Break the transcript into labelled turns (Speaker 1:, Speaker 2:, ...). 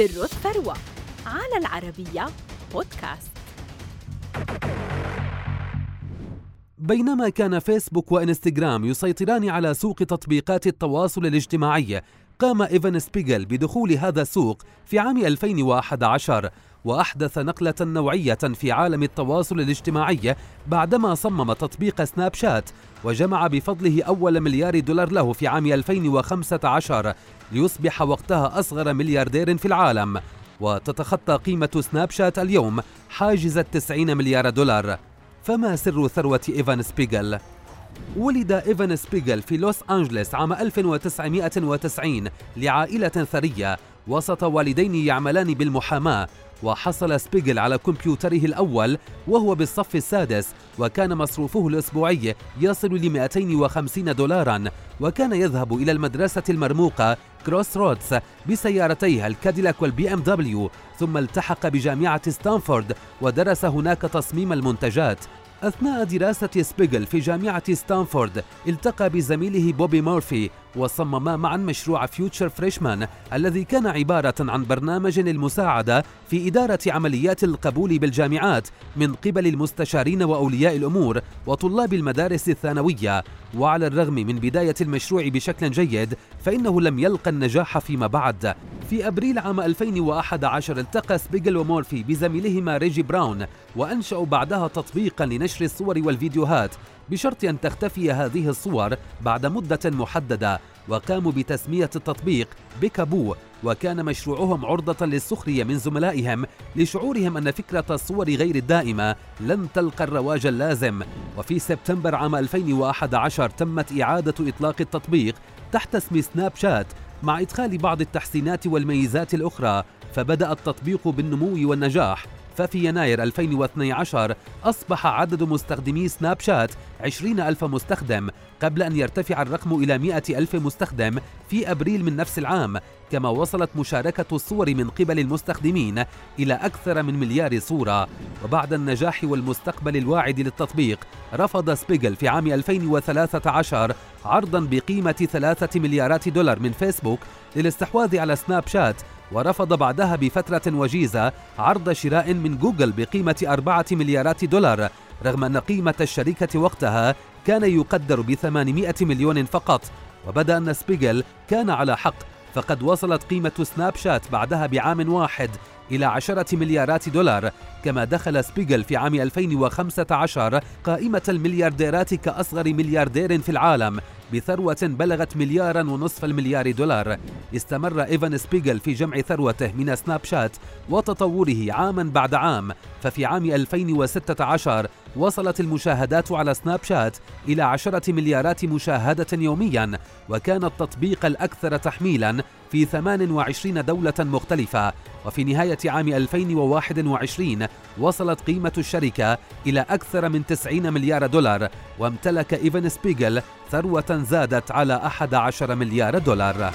Speaker 1: سر الثروة على العربية بودكاست.
Speaker 2: بينما كان فيسبوك وإنستغرام يسيطران على سوق تطبيقات التواصل الاجتماعي قام إيفان سبيغل بدخول هذا السوق في عام 2011 وأحدث نقلة نوعية في عالم التواصل الاجتماعي بعدما صمم تطبيق سناب شات وجمع بفضله أول مليار دولار له في عام 2015 ليصبح وقتها أصغر ملياردير في العالم وتتخطى قيمة سناب شات اليوم حاجز التسعين مليار دولار فما سر ثروة إيفان سبيغل؟ ولد إيفان سبيغل في لوس أنجلس عام 1990 لعائلة ثرية وسط والدين يعملان بالمحاماة وحصل سبيغل على كمبيوتره الأول وهو بالصف السادس وكان مصروفه الأسبوعي يصل ل 250 دولارا وكان يذهب إلى المدرسة المرموقة كروس رودز بسيارتيه الكاديلاك والبي إم دبليو ثم التحق بجامعة ستانفورد ودرس هناك تصميم المنتجات. أثناء دراسة سبيغل في جامعة ستانفورد التقى بزميله بوبي مورفي وصمما معا مشروع Future Freshman الذي كان عبارة عن برنامج للمساعدة في إدارة عمليات القبول بالجامعات من قبل المستشارين وأولياء الأمور وطلاب المدارس الثانوية. وعلى الرغم من بداية المشروع بشكل جيد فإنه لم يلقى النجاح فيما بعد. في أبريل عام 2011 التقى سبيغل ومورفي بزميلهما ريجي براون وأنشأوا بعدها تطبيقا لنشر الصور والفيديوهات بشرط أن تختفي هذه الصور بعد مدة محددة. وقاموا بتسمية التطبيق بيكابو وكان مشروعهم عرضة للسخرية من زملائهم لشعورهم أن فكرة الصور غير الدائمة لن تلقى الرواج اللازم. وفي سبتمبر عام 2011 تمت إعادة إطلاق التطبيق تحت اسم سناب شات مع إدخال بعض التحسينات والميزات الأخرى فبدأ التطبيق بالنمو والنجاح. ففي يناير 2012 أصبح عدد مستخدمي سناب شات 20 ألف مستخدم قبل أن يرتفع الرقم إلى 100 ألف مستخدم في أبريل من نفس العام كما وصلت مشاركة الصور من قبل المستخدمين إلى أكثر من مليار صورة. وبعد النجاح والمستقبل الواعد للتطبيق رفض سبيغل في عام 2013 عرضا بقيمة ثلاثة مليارات دولار من فيسبوك للاستحواذ على سناب شات ورفض بعدها بفترة وجيزة عرض شراء من جوجل بقيمة أربعة مليارات دولار رغم أن قيمة الشركة وقتها كان يقدر ب 800 مليون فقط. وبدأ أن سبيغل كان على حق فقد وصلت قيمة سناب شات بعدها بعام واحد إلى عشرة مليارات دولار كما دخل سبيغل في عام 2015 قائمة المليارديرات كأصغر ملياردير في العالم بثروة بلغت مليارا ونصف المليار دولار. استمر إيفان سبيغل في جمع ثروته من سناب شات وتطوره عاما بعد عام. ففي عام 2016 وصلت المشاهدات على سناب شات إلى عشرة مليارات مشاهدة يوميا وكان التطبيق الأكثر تحميلا في 28 دولة مختلفة. وفي نهاية عام 2021 وصلت قيمة الشركة إلى أكثر من 90 مليار دولار وامتلك إيفان سبيغل ثروة زادت على 11 مليار دولار.